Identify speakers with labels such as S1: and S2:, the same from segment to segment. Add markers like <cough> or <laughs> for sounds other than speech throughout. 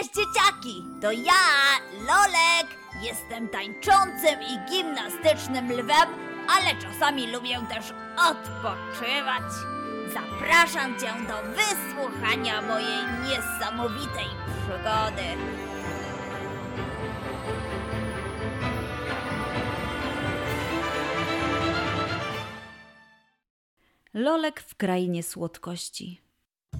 S1: Cześć dzieciaki! To ja, Lolek! Jestem tańczącym i gimnastycznym lwem, ale czasami lubię też odpoczywać. Zapraszam cię do wysłuchania mojej niesamowitej przygody.
S2: Lolek w krainie słodkości.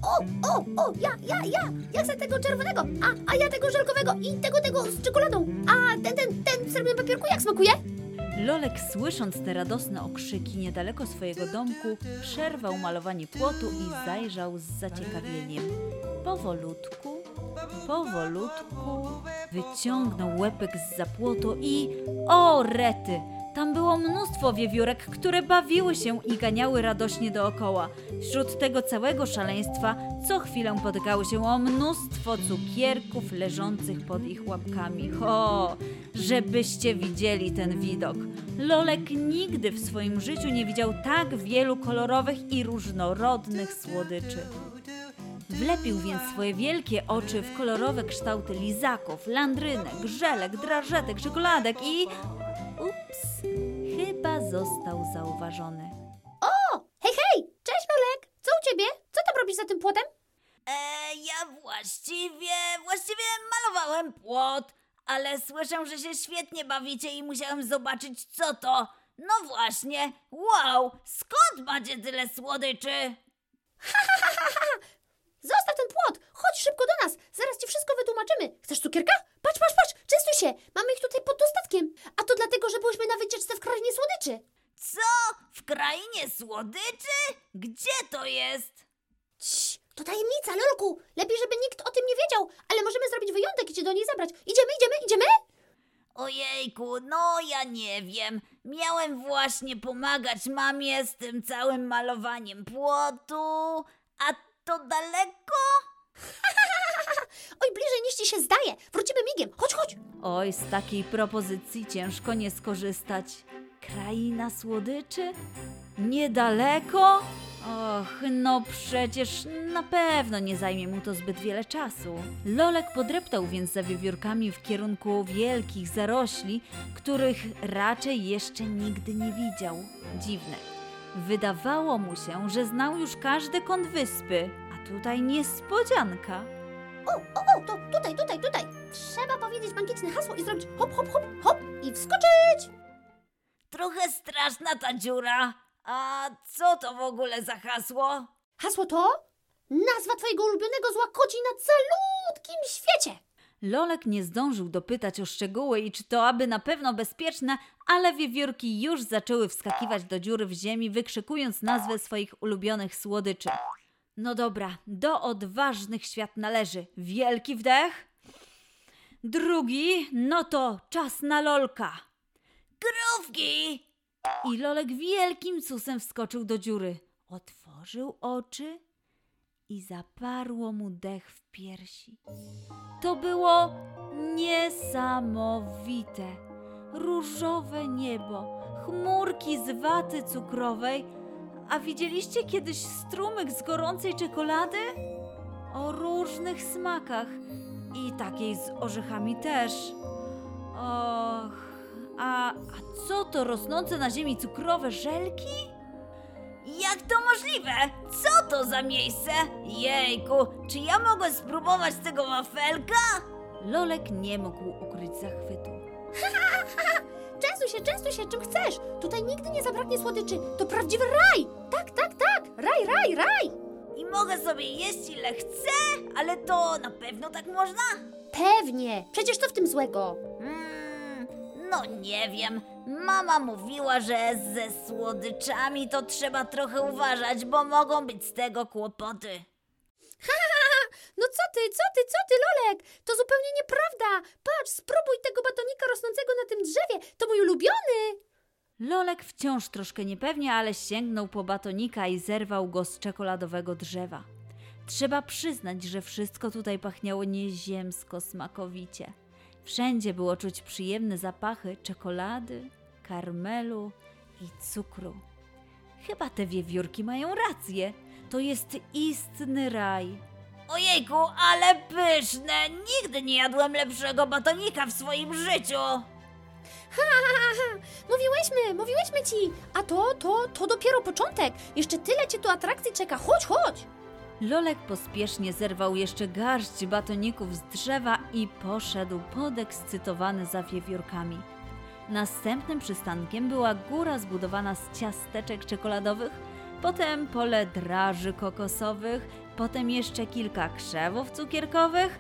S3: O, o, o, ja, ja, ja, ja chcę tego czerwonego, a, a ja tego żelkowego i tego, tego z czekoladą, a ten, ten, ten w srebrnym papierku jak smakuje?
S2: Lolek, słysząc te radosne okrzyki niedaleko swojego domku, przerwał malowanie płotu i zajrzał z zaciekawieniem. Powolutku, powolutku wyciągnął łepek z zapłotu i o rety! Tam było mnóstwo wiewiórek, które bawiły się i ganiały radośnie dookoła. Wśród tego całego szaleństwa co chwilę potykały się o mnóstwo cukierków leżących pod ich łapkami. O, żebyście widzieli ten widok. Lolek nigdy w swoim życiu nie widział tak wielu kolorowych i różnorodnych słodyczy. Wlepił więc swoje wielkie oczy w kolorowe kształty lizaków, landrynek, żelek, drażetek, czekoladek i... Ups, chyba został zauważony.
S3: O, hej, hej, cześć Lolek, co u ciebie? Co tam robisz za tym płotem?
S1: E, ja właściwie, właściwie malowałem płot, ale słyszę, że się świetnie bawicie i musiałem zobaczyć co to. No właśnie, wow, skąd macie tyle słodyczy? <laughs>
S3: Zostaw ten płot, chodź szybko do nas, zaraz ci wszystko wytłumaczymy. Chcesz cukierka? Patrz, patrz, patrz, częstuj się, mamy ich tutaj pod dostatkiem. A to dlatego, że byłyśmy na wycieczce w krainie słodyczy.
S1: Co? W krainie słodyczy? Gdzie to jest?
S3: Cii, to tajemnica, Lolku. Lepiej, żeby nikt o tym nie wiedział, ale możemy zrobić wyjątek i cię do niej zabrać. Idziemy, idziemy, idziemy?
S1: Ojejku, no ja nie wiem. Miałem właśnie pomagać mamie z tym całym malowaniem płotu, a to daleko? <laughs>
S3: Oj, bliżej niż ci się zdaje. Wrócimy migiem. Chodź, chodź.
S2: Oj, z takiej propozycji ciężko nie skorzystać. Kraina słodyczy? Niedaleko? Och, no przecież na pewno nie zajmie mu to zbyt wiele czasu. Lolek podreptał więc za wiewiórkami w kierunku wielkich zarośli, których raczej jeszcze nigdy nie widział. Dziwne. Wydawało mu się, że znał już każdy kąt wyspy, a tutaj niespodzianka.
S3: O, o, o, to tutaj, tutaj, tutaj. Trzeba powiedzieć magiczne hasło i zrobić hop, hop, hop, hop i wskoczyć.
S1: Trochę straszna ta dziura. A co to w ogóle za hasło?
S3: Hasło to nazwa twojego ulubionego zła kodzi na calutkim świecie.
S2: Lolek nie zdążył dopytać o szczegóły i czy to aby na pewno bezpieczne, ale wiewiórki już zaczęły wskakiwać do dziury w ziemi, wykrzykując nazwę swoich ulubionych słodyczy. No dobra, do odważnych świat należy. Wielki wdech. Drugi, no to czas na Lolka.
S1: Krówki!
S2: I Lolek wielkim susem wskoczył do dziury. Otworzył oczy i zaparło mu dech w piersi. To było niesamowite. Różowe niebo, chmurki z waty cukrowej. A widzieliście kiedyś strumyk z gorącej czekolady? O różnych smakach i takiej z orzechami też. Och, a, a co to rosnące na ziemi cukrowe żelki?
S1: Jak to możliwe? Co to za miejsce? Jejku, czy ja mogę spróbować tego wafelka?
S2: Lolek nie mógł ukryć zachwytu. <laughs>
S3: Częstuj się, częstuj się, czym chcesz. Tutaj nigdy nie zabraknie słodyczy. To prawdziwy raj. Tak, tak, tak. Raj, raj, raj.
S1: I mogę sobie jeść ile chcę? Ale to na pewno tak można?
S3: Pewnie. Przecież co w tym złego?
S1: No nie wiem. Mama mówiła, że ze słodyczami to trzeba trochę uważać, bo mogą być z tego kłopoty.
S3: No co ty, co ty, co ty, Lolek? To zupełnie nieprawda. Patrz, spróbuj tego batonika rosnącego na tym drzewie. To mój ulubiony.
S2: Lolek wciąż troszkę niepewnie, ale sięgnął po batonika i zerwał go z czekoladowego drzewa. Trzeba przyznać, że wszystko tutaj pachniało nieziemsko smakowicie. Wszędzie było czuć przyjemne zapachy czekolady, karmelu i cukru. Chyba te wiewiórki mają rację. To jest istny raj.
S1: Ojejku, ale pyszne! Nigdy nie jadłem lepszego batonika w swoim życiu!
S3: Ha, ha, ha, ha. Mówiłyśmy, mówiłyśmy ci. A to, to, to dopiero początek. Jeszcze tyle cię tu atrakcji czeka. Chodź, chodź.
S2: Lolek pospiesznie zerwał jeszcze garść batoników z drzewa i poszedł podekscytowany za wiewiórkami. Następnym przystankiem była góra zbudowana z ciasteczek czekoladowych, potem pole draży kokosowych, potem jeszcze kilka krzewów cukierkowych.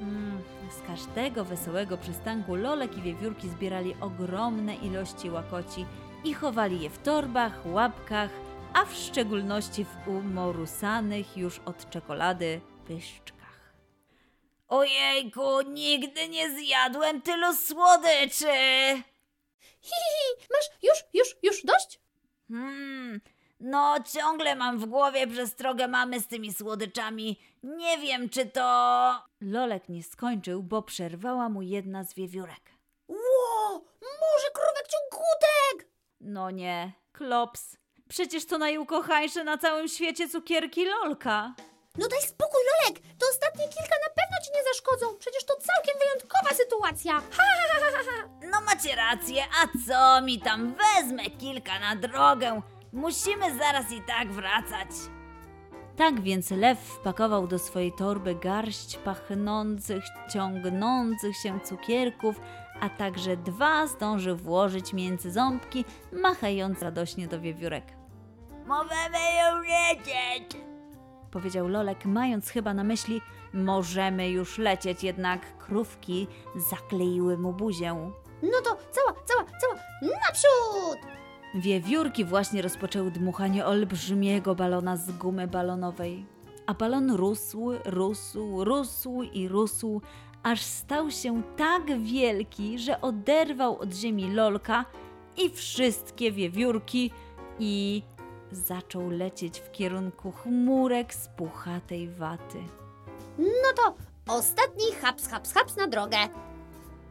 S2: Mm, z każdego wesołego przystanku Lolek i wiewiórki zbierali ogromne ilości łakoci i chowali je w torbach, łapkach, a w szczególności w umorusanych już od czekolady pyszczkach.
S1: Ojejku, nigdy nie zjadłem tylu słodyczy!
S3: Hi, hi, hi. Masz już, już, już dość?
S1: Hmm, no ciągle mam w głowie przestrogę mamy z tymi słodyczami. Nie wiem, czy to...
S2: Lolek nie skończył, bo przerwała mu jedna z wiewiórek.
S3: Ło, może krówek ciągutek.
S2: No nie, klops. Przecież to najukochańsze na całym świecie cukierki Lolka.
S3: No daj spokój, Lolek. To ostatnie kilka na pewno ci nie zaszkodzą. Przecież to całkiem wyjątkowa sytuacja. Ha, ha, ha, ha.
S1: No macie rację, a co mi tam? Wezmę kilka na drogę. Musimy zaraz i tak wracać.
S2: Tak więc lew wpakował do swojej torby garść pachnących, ciągnących się cukierków, a także dwa zdążył włożyć między ząbki, machając radośnie do wiewiórek.
S1: Możemy już lecieć.
S2: Powiedział Lolek, mając chyba na myśli, możemy już lecieć, jednak krówki zakleiły mu buzię.
S3: No to cała, cała, cała naprzód.
S2: Wiewiórki właśnie rozpoczęły dmuchanie olbrzymiego balona z gumy balonowej. A balon rósł, rósł, rósł i rósł, aż stał się tak wielki, że oderwał od ziemi lolka i wszystkie wiewiórki i zaczął lecieć w kierunku chmurek z puchatej waty.
S3: No to ostatni haps, haps, haps na drogę.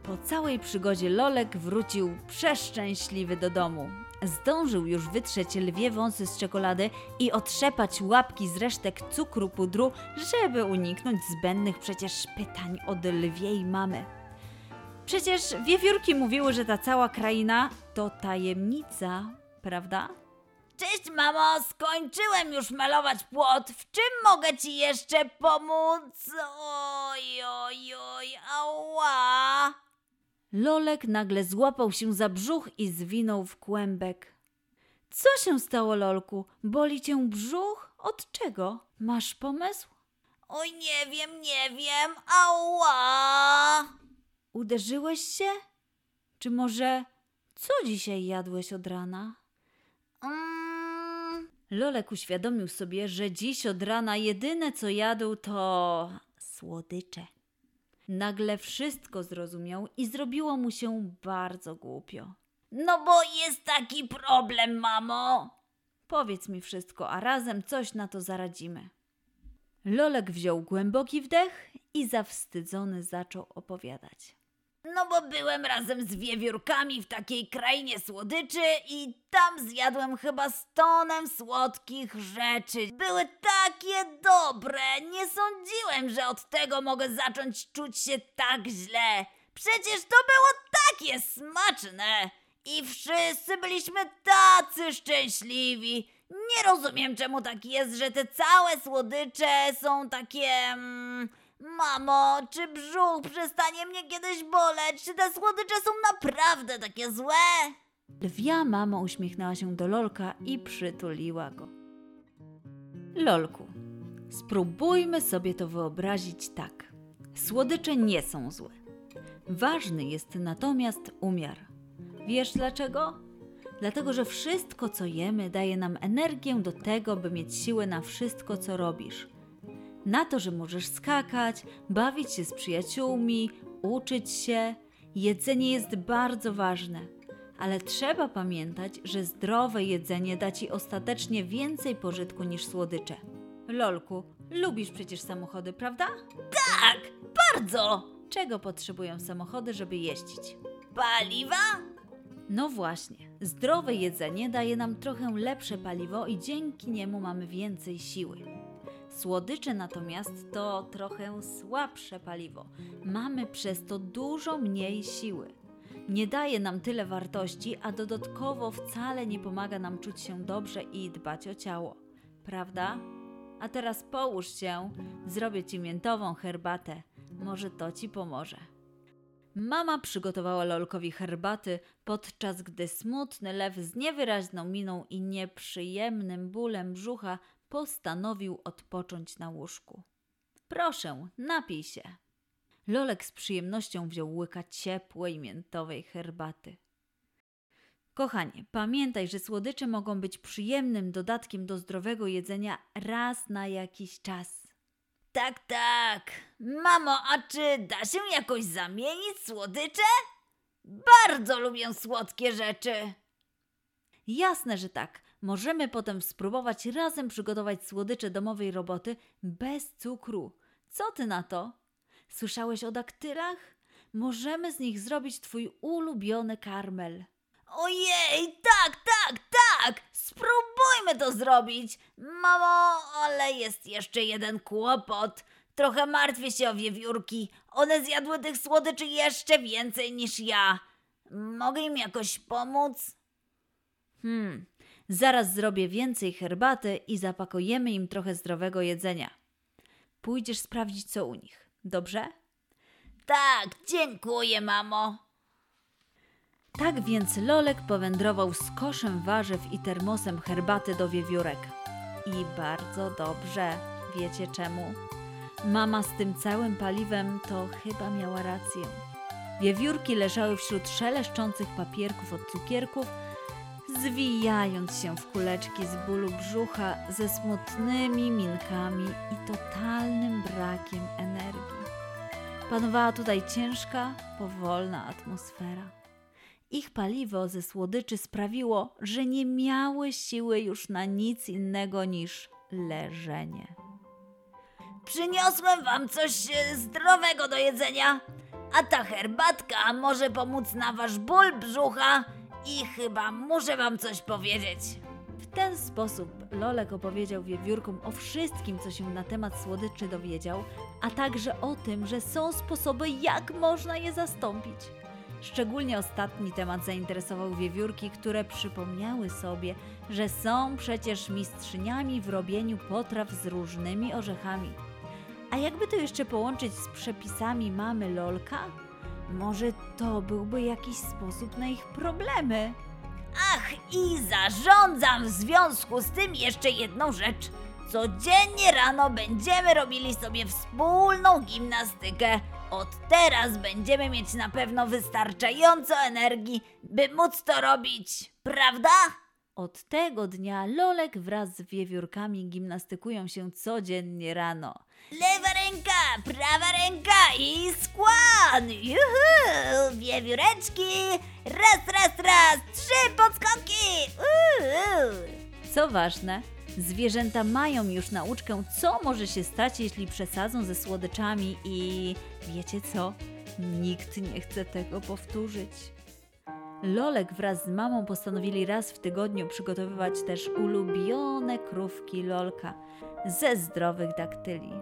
S2: Po całej przygodzie Lolek wrócił przeszczęśliwy do domu. Zdążył już wytrzeć lwie wąsy z czekolady i otrzepać łapki z resztek cukru pudru, żeby uniknąć zbędnych przecież pytań od lwiej mamy. Przecież wiewiórki mówiły, że ta cała kraina to tajemnica, prawda?
S1: Cześć mamo, skończyłem już malować płot. W czym mogę ci jeszcze pomóc? Oj, oj, oj, ała.
S2: Lolek nagle złapał się za brzuch i zwinął w kłębek. Co się stało, Lolku? Boli cię brzuch? Od czego? Masz pomysł?
S1: Oj, nie wiem, nie wiem, ała.
S2: Uderzyłeś się? Czy może co dzisiaj jadłeś od rana?
S1: Mm,
S2: Lolek uświadomił sobie, że dziś od rana jedyne co jadł to słodycze. Nagle wszystko zrozumiał i zrobiło mu się bardzo głupio.
S1: no bo jest taki problem, mamo.
S2: Powiedz mi wszystko, a razem coś na to zaradzimy. Lolek wziął głęboki wdech i zawstydzony zaczął opowiadać.
S1: No bo byłem razem z wiewiórkami w takiej krainie słodyczy i tam zjadłem chyba z tonem słodkich rzeczy. Były takie dobre, nie sądziłem, że od tego mogę zacząć czuć się tak źle. Przecież to było takie smaczne i wszyscy byliśmy tacy szczęśliwi. Nie rozumiem, czemu tak jest, że te całe słodycze są takie... Mm, Mamo, czy brzuch przestanie mnie kiedyś boleć? Czy te słodycze są naprawdę takie złe?
S2: Lwia mama uśmiechnęła się do Lolka i przytuliła go. Lolku, spróbujmy sobie to wyobrazić tak. Słodycze nie są złe. Ważny jest natomiast umiar. Wiesz dlaczego? Dlatego, że wszystko, co jemy, daje nam energię do tego, by mieć siłę na wszystko, co robisz. Na to, że możesz skakać, bawić się z przyjaciółmi, uczyć się. Jedzenie jest bardzo ważne, ale trzeba pamiętać, że zdrowe jedzenie da ci ostatecznie więcej pożytku niż słodycze. Lolku, lubisz przecież samochody, prawda?
S1: Tak, bardzo.
S2: Czego potrzebują samochody, żeby jeździć?
S1: Paliwa?
S2: No właśnie, zdrowe jedzenie daje nam trochę lepsze paliwo i dzięki niemu mamy więcej siły. Słodycze natomiast to trochę słabsze paliwo. Mamy przez to dużo mniej siły. Nie daje nam tyle wartości, a dodatkowo wcale nie pomaga nam czuć się dobrze i dbać o ciało. Prawda? A teraz połóż się, zrobię ci miętową herbatę. Może to ci pomoże. Mama przygotowała Lolkowi herbaty, podczas gdy smutny lew z niewyraźną miną i nieprzyjemnym bólem brzucha postanowił odpocząć na łóżku. Proszę, napij się. Lolek z przyjemnością wziął łyka ciepłej miętowej herbaty. Kochanie, pamiętaj, że słodycze mogą być przyjemnym dodatkiem do zdrowego jedzenia raz na jakiś czas.
S1: Tak, tak. Mamo, a czy da się jakoś zamienić słodycze? Bardzo lubię słodkie rzeczy.
S2: Jasne, że tak. Możemy potem spróbować razem przygotować słodycze domowej roboty bez cukru. Co ty na to? Słyszałeś o daktylach? Możemy z nich zrobić twój ulubiony karmel.
S1: Ojej, tak, tak, tak! Spróbujmy to zrobić! Mamo, ale jest jeszcze jeden kłopot. Trochę martwię się o wiewiórki. One zjadły tych słodyczy jeszcze więcej niż ja. Mogę im jakoś pomóc?
S2: Hmm, zaraz zrobię więcej herbaty i zapakujemy im trochę zdrowego jedzenia. Pójdziesz sprawdzić, co u nich. Dobrze?
S1: Tak, dziękuję, mamo.
S2: Tak więc Lolek powędrował z koszem warzyw i termosem herbaty do wiewiórek. I bardzo dobrze, wiecie czemu? Mama z tym całym paliwem to chyba miała rację. Wiewiórki leżały wśród szeleszczących papierków od cukierków, zwijając się w kuleczki z bólu brzucha ze smutnymi minkami i totalnym brakiem energii. Panowała tutaj ciężka, powolna atmosfera. Ich paliwo ze słodyczy sprawiło, że nie miały siły już na nic innego niż leżenie.
S1: Przyniosłem wam coś e, zdrowego do jedzenia. A ta herbatka może pomóc na wasz ból brzucha i chyba muszę wam coś powiedzieć.
S2: W ten sposób Lolek opowiedział wiewiórkom o wszystkim, co się na temat słodyczy dowiedział, a także o tym, że są sposoby, jak można je zastąpić. Szczególnie ostatni temat zainteresował wiewiórki, które przypomniały sobie, że są przecież mistrzyniami w robieniu potraw z różnymi orzechami. A jakby to jeszcze połączyć z przepisami mamy Lolka? Może to byłby jakiś sposób na ich problemy?
S1: Ach, i zarządzam w związku z tym jeszcze jedną rzecz. Codziennie rano będziemy robili sobie wspólną gimnastykę. Od teraz będziemy mieć na pewno wystarczająco energii, by móc to robić, prawda?
S2: Od tego dnia Lolek wraz z wiewiórkami gimnastykują się codziennie rano.
S1: Lewa ręka, prawa ręka i skłon! Juhu! Wiewióreczki! Raz, raz, raz! Trzy podskoki! Uhu!
S2: Co ważne, zwierzęta mają już nauczkę, co może się stać, jeśli przesadzą ze słodyczami i wiecie co? Nikt nie chce tego powtórzyć. Lolek wraz z mamą postanowili raz w tygodniu przygotowywać też ulubione krówki Lolka ze zdrowych daktyli.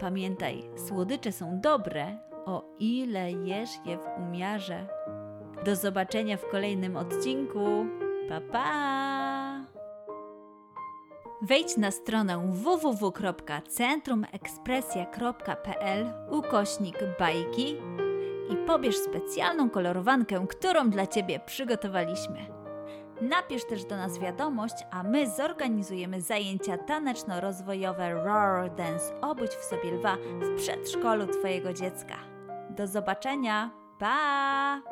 S2: Pamiętaj, słodycze są dobre, o ile jesz je w umiarze. Do zobaczenia w kolejnym odcinku. Pa pa! Wejdź na stronę www.centrumekspresja.pl ukośnik bajki i pobierz specjalną kolorowankę, którą dla Ciebie przygotowaliśmy. Napisz też do nas wiadomość, a my zorganizujemy zajęcia taneczno-rozwojowe Roar Dance Obudź w sobie lwa w przedszkolu Twojego dziecka. Do zobaczenia! Pa!